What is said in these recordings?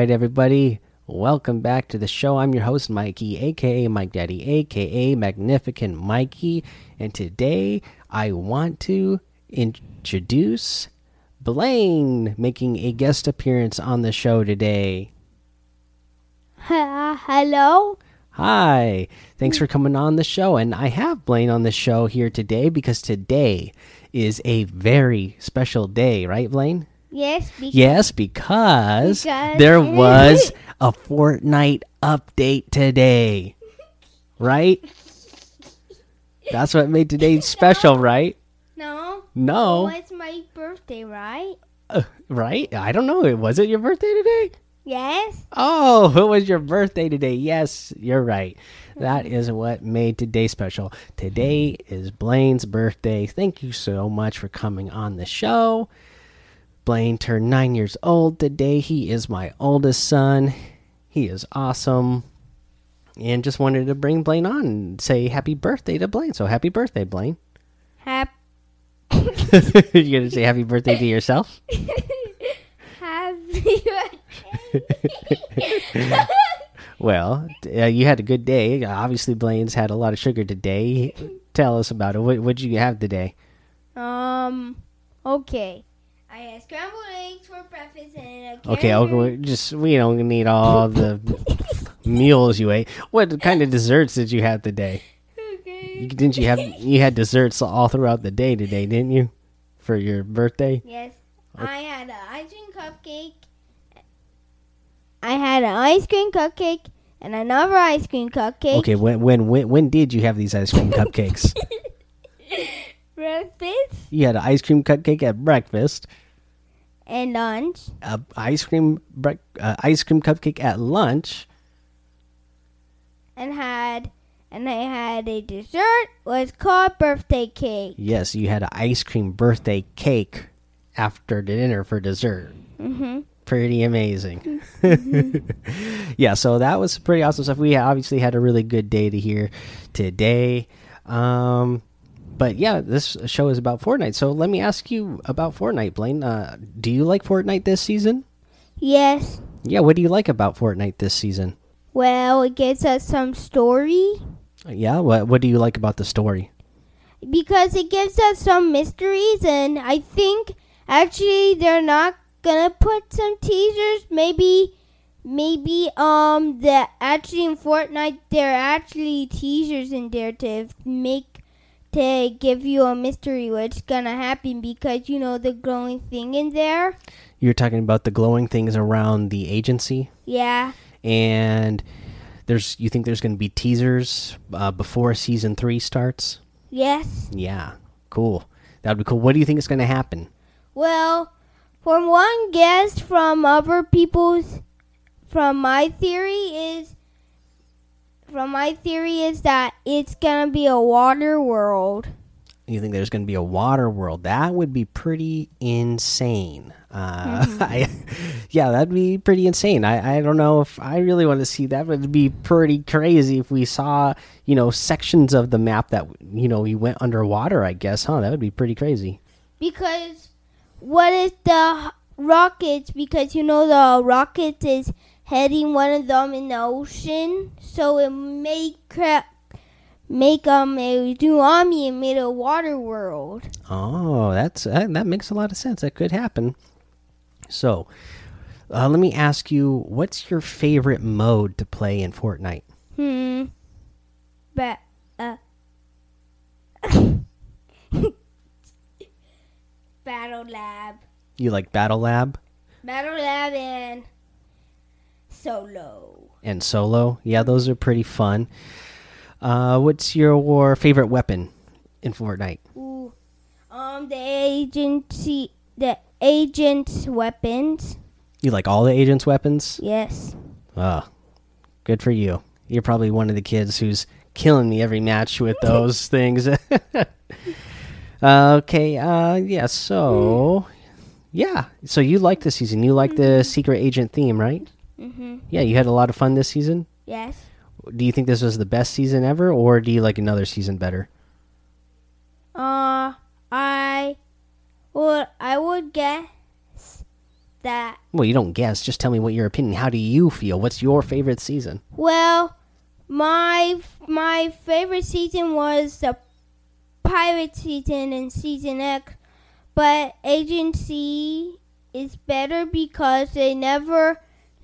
Right, everybody. Welcome back to the show. I'm your host, Mikey, aka Mike Daddy, aka Magnificent Mikey. And today I want to introduce Blaine making a guest appearance on the show today. Hello? Hi. Thanks for coming on the show. And I have Blaine on the show here today because today is a very special day, right, Blaine? Yes, because Yes, because, Because- there was a Fortnite update today. Right? That's what made today special, right? No. No. It's my birthday, right? Uh, right? I don't know. Was it your birthday today? Yes. Oh, it was your birthday today. Yes, you're right. That is what made today special. Today is Blaine's birthday. Thank you so much for coming on the show. Blaine turned nine years old today. He is my oldest son. He is awesome. And just wanted to bring Blaine on and say happy birthday to Blaine. So happy birthday, Blaine. Happy. You're going to say happy birthday to yourself? Happy birthday. Well, uh, you had a good day. Obviously, Blaine's had a lot of sugar today. Tell us about it. What what'd you have today? um. Okay. I had scrambled eggs for breakfast and a Okay, okay, we just we don't need all the meals you ate. What kind of desserts did you have today? Okay. You, didn't you have you had desserts all throughout the day today, didn't you? For your birthday? Yes. I had an ice cream cupcake. I had an ice cream cupcake and another ice cream cupcake. Okay, when when when when did you have these ice cream cupcakes? Breakfast you had an ice cream cupcake at breakfast, and lunch. a ice cream brec- uh, ice cream cupcake at lunch. and had and I had a dessert was called birthday cake. Yes, you had an ice cream birthday cake after dinner for dessert. Mm-hmm. Pretty amazing. yeah, so that was pretty awesome stuff. We obviously had a really good day to hear today. Um, but yeah, this show is about Fortnite. So let me ask you about Fortnite, Blaine. Uh, do you like Fortnite this season? Yes. Yeah, what do you like about Fortnite this season? Well, it gives us some story Yeah, what what do you like about the story? because it gives us some mysteries, and I think actually they're not gonna put some teasers. Maybe, maybe um, the actually in Fortnite there are actually teasers in there to make to give you a mystery what's gonna happen because you know the glowing thing in there. You're talking about the glowing things around the agency? Yeah. and there's you think there's going to be teasers uh, before season three starts Yes. yeah cool that would be cool what do you think is going to happen Well, from one guess from other people's, from my theory is, from my theory is that it's gonna be a water world. you think there's going to be a water world? That would be pretty insane. Uh, I, yeah that'd be pretty insane. I, I don't know if i really want to see that. But it'd be pretty crazy if we saw you know sections of the map that you know we went underwater i guess huh? That would be pretty crazy. Because what is the rockets? Because you know the rockets is heading one of them in the ocean, so it may cra- make um a tsunami and made a water world. Oh, that's uh, that makes a lot of sense. That could happen. So, uh, let me ask you, what's your favorite mode to play in Fortnite? Hmm. But uh. Battle Lab. You like Battle Lab Battle Lab and Solo. and Solo? Yeah, those are pretty fun. Uh, what's your favorite weapon in Fortnite? Ooh. Um, the agency, the agent's weapons. You like all the agents' weapons? Yes. Ah, good for you. You're probably one of the kids who's killing me every match with those things. okay, uh, yeah, so. Yeah, so you like the season. You like the secret agent theme, right? Mm-hmm. Yeah, you had a lot of fun this season. Yes. Do you think this was the best season ever, or do you like another season better? Uh, I would, I would guess that. Well, you don't guess. Just tell me what your opinion. How do you feel? What's your favorite season? Well, my my favorite season was the pirate season in season X, but agency is better because they never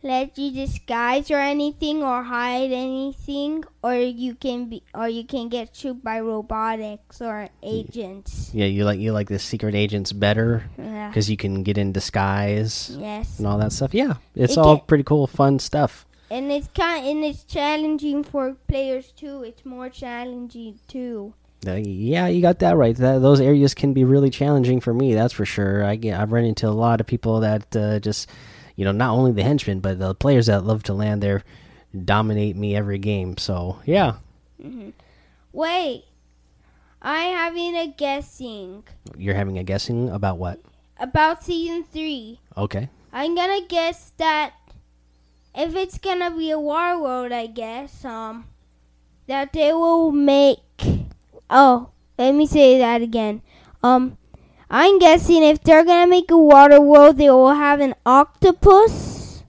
let you disguise or anything or hide anything or you can be or you can get shoot by robotics or agents. Yeah, you like you like the secret agents better Yeah. because you can get in disguise Yes. and all that stuff. Yeah, it's It all pretty cool, fun stuff. And it's kind and it's challenging for players too. It's more challenging too. Yeah, you got that right. That, those areas can be really challenging for me. That's for sure. I get, I've run into a lot of people that uh, just, you know, not only the henchmen but the players that love to land there, dominate me every game. So yeah, Wait. I'm having a guessing you're having a guessing about what? about season 3. Okay. I'm gonna guess that if it's gonna be a war world, I guess um that they will make. Oh, let me say that again. Um, I'm guessing if they're gonna make a water world, they will have an octopus,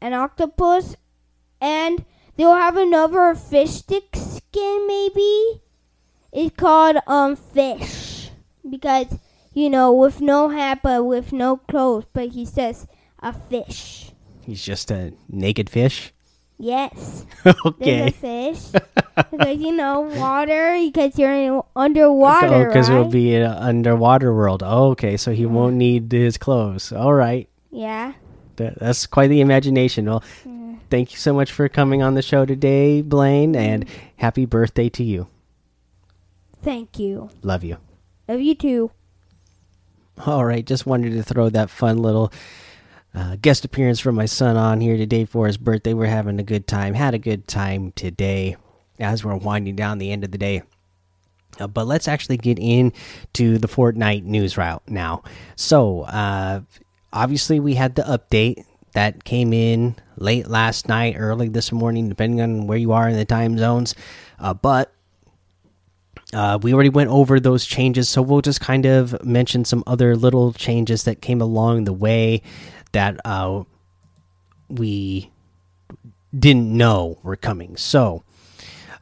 an octopus, and they'll have another fish stick skin. Maybe it's called um fish because you know, with no hat but with no clothes, but he says a fish. He's just a naked fish. Yes, there's a okay. fish because you know water because you're in underwater, oh, because right? Oh, it'll be an underwater world. okay, so he won't need his clothes. All right. yeah. That, that's quite the imagination. Well, thank you so much for coming on the show today, Blaine, mm-hmm. and happy birthday to you. Thank you. Love you. Love you too. All right, just wanted to throw that fun little uh, guest appearance from my son on here today for his birthday. We're having a good time. Had a good time today as we're winding down the end of the day. Uh, but let's actually get into the Fortnite news route now. So, uh, obviously, we had the update that came in late last night, early this morning, depending on where you are in the time zones. Uh, but uh, we already went over those changes, so we'll just kind of mention some other little changes that came along the way that uh, we didn't know were coming. So,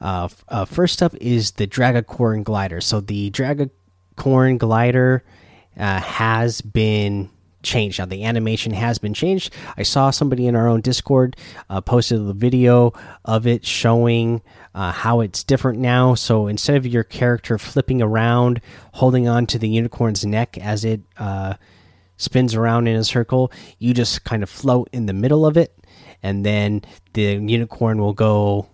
uh, uh, first up is the Dragacorn glider. So the Dragacorn glider uh, has been changed. Now the animation has been changed. I saw somebody in our own Discord uh, posted the video of it showing uh, how it's different now. So instead of your character flipping around, holding on to the unicorn's neck as it uh, spins around in a circle, you just kind of float in the middle of it, and then the unicorn will go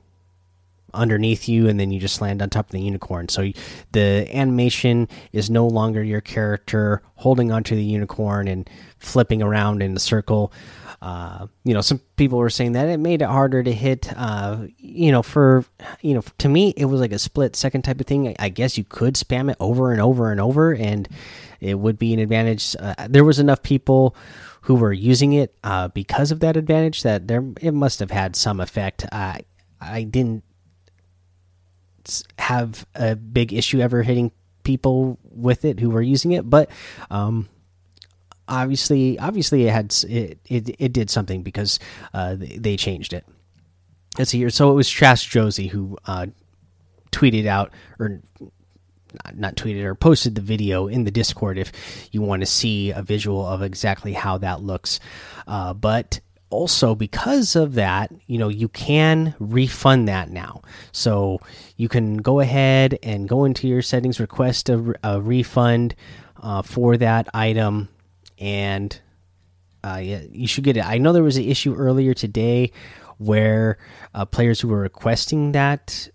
underneath you and then you just land on top of the unicorn. So the animation is no longer your character holding onto the unicorn and flipping around in a circle. Uh, you know some people were saying that it made it harder to hit uh, you know for you know to me it was like a split second type of thing. I, guess you could spam it over and over and over and it would be an advantage. Uh, there was enough people who were using it uh, because of that advantage that there it must have had some effect. I didn't have a big issue ever hitting people with it who were using it but um obviously obviously it had it it, it did something because uh they, changed it. Let's see here. So it was trash josie who uh tweeted out or not, not tweeted or posted the video in the discord if you want to see a visual of exactly how that looks. Uh but also because of that you know you can refund that now. So you can go ahead and go into your settings request a, a refund uh, for that item and uh, you should get it. I know there was an issue earlier today where uh, players who were requesting that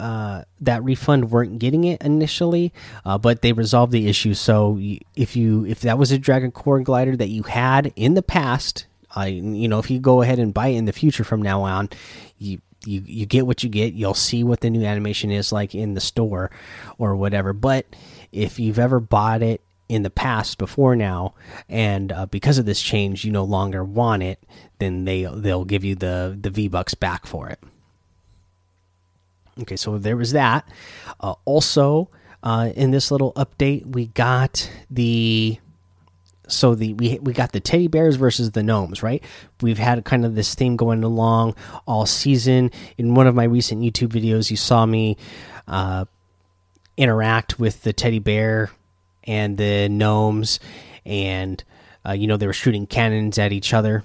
uh, that refund weren't getting it initially, uh, but they resolved the issue. So if you if that was a Dragacorn glider that you had in the past, uh, you know if you go ahead and buy it in the future from now on, you you you get what you get. You'll see what the new animation is like in the store or whatever. But if you've ever bought it in the past before now, and uh, because of this change you no longer want it, then they they'll give you the the V bucks back for it. Okay, so there was that. Uh, also, uh, in this little update, we got the so the we we got the teddy bears versus the gnomes, right? We've had kind of this theme going along all season. In one of my recent YouTube videos, you saw me uh, interact with the teddy bear and the gnomes, and uh, you know they were shooting cannons at each other.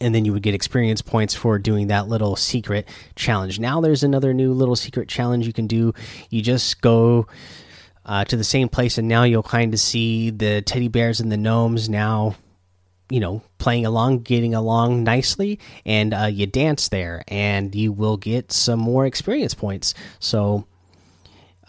And then you would get experience points for doing that little secret challenge. Now there's another new little secret challenge you can do. You just go uh, to the same place, and now you'll kind of see the teddy bears and the gnomes now, you know, playing along, getting along nicely, and uh, you dance there, and you will get some more experience points. So,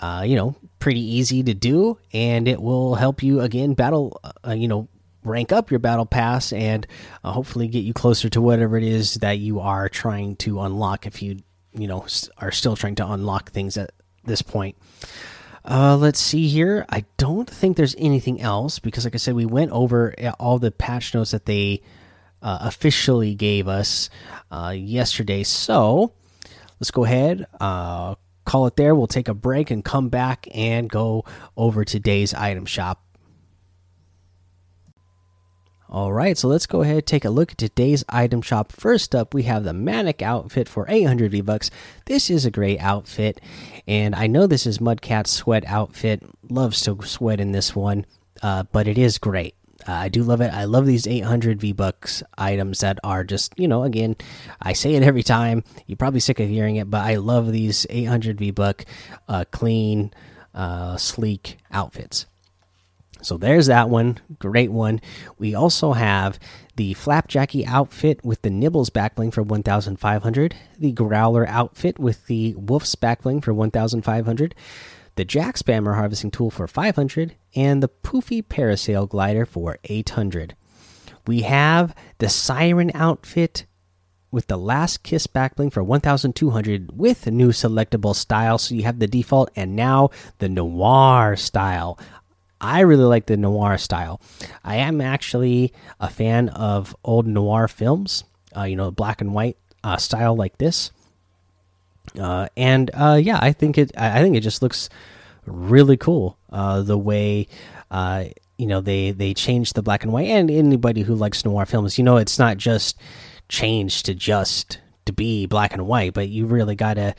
uh, you know, pretty easy to do, and it will help you again battle, uh, you know. Rank up your battle pass and uh, hopefully get you closer to whatever it is that you are trying to unlock. If you, you know, are still trying to unlock things at this point. Uh, let's see here. I don't think there's anything else because, like I said, we went over all the patch notes that they uh, officially gave us uh, yesterday. So let's go ahead, uh, call it there. We'll take a break and come back and go over today's item shop. All right, so let's go ahead and take a look at today's item shop. First up, we have the Manic outfit for 800 V bucks. This is a great outfit, and I know this is Mudcat's sweat outfit. Loves to sweat in this one, uh, but it is great. Uh, I do love it. I love these 800 V bucks items that are just, you know, again, I say it every time. You're probably sick of hearing it, but I love these 800 V buck uh, clean, uh, sleek outfits. So there's that one. Great one. We also have the Flapjacky outfit with the Nibbles backbling for 1500, the Growler outfit with the Wolf's backbling for 1500, the Jack Spammer harvesting tool for 500, and the Poofy Parasail glider for 800. We have the Siren outfit with the Last Kiss backbling for 1200 with a new selectable style. So you have the default and now the Noir style. I really like the noir style. I am actually a fan of old noir films, uh, you know, black and white uh, style like this. Uh, and uh, yeah, I think it. I think it just looks really cool. Uh, the way uh, you know they they changed the black and white, and anybody who likes noir films, you know, it's not just changed to just to be black and white, but you really got to,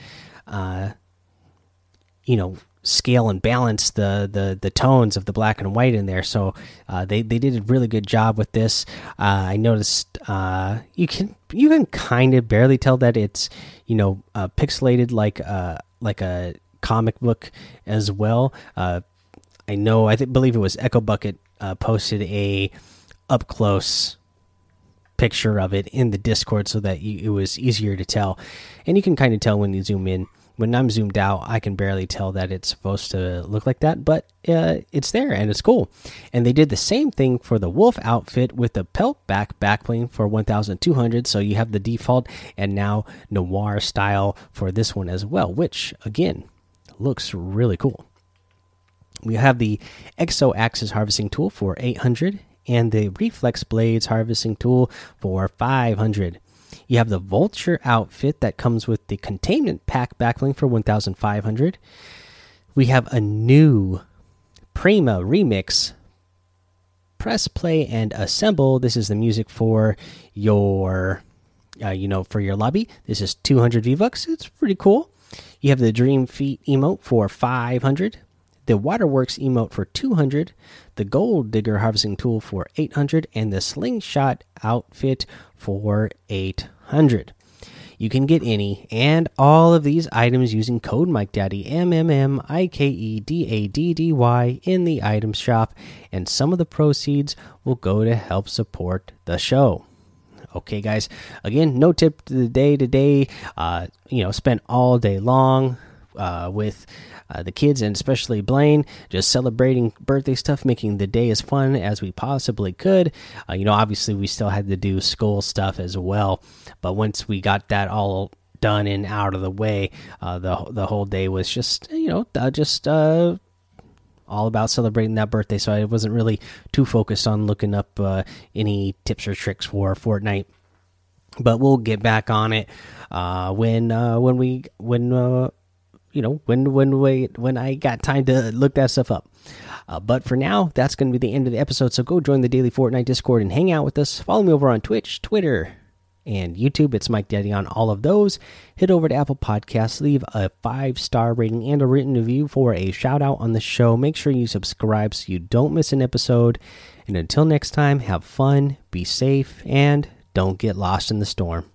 you know scale and balance the the the tones of the black and white in there. So uh, they they did a really good job with this. Uh, I noticed uh, you can you can kind of barely tell that it's you know uh, pixelated like uh, like a comic book as well. Uh, I know I believe it was Echo Bucket posted a up close picture of it in the Discord so that you, it was easier to tell, and you can kind of tell when you zoom in when I'm zoomed out, I can barely tell that it's supposed to look like that, but uh, it's there and it's cool. And they did the same thing for the wolf outfit with the pelt back backplane for 1200. So you have the default and now noir style for this one as well, which again looks really cool. We have the Exo Axis harvesting tool for 800 and the Reflex Blades harvesting tool for 500. You have the Vulture outfit that comes with the Containment Pack backbling for 1500. We have a new Prima remix. Press play and assemble. This is the music for your, uh, you know, for your lobby. This is 200 V bucks. It's pretty cool. You have the Dream Feet emote for 500 the Waterworks emote for 200, the Gold Digger harvesting tool for 800, and the Slingshot outfit for 800. You can get any and all of these items using code MikeDaddy M M M I K E D A D D Y in the item shop, and some of the proceeds will go to help support the show. Okay, guys. Again, no tip to the day today. Uh, you know, spent all day long uh, with uh, the kids and especially Blaine just celebrating birthday stuff, making the day as fun as we possibly could. Uh, you know, obviously we still had to do school stuff as well, but once we got that all done and out of the way, uh, the the whole day was just you know uh, just uh, all about celebrating that birthday. So I wasn't really too focused on looking up any tips or tricks for Fortnite. But we'll get back on it uh, when uh, when we when uh, you know when when we when I got time to look that stuff up. Uh, but for now, that's going to be the end of the episode. So go join the daily Fortnite Discord and hang out with us. Follow me over on Twitch, Twitter, and YouTube. It's Mike Daddy on all of those. Head over to Apple Podcasts, leave a five star rating and a written review for a shout out on the show. Make sure you subscribe so you don't miss an episode. And until next time, have fun, be safe, and don't get lost in the storm.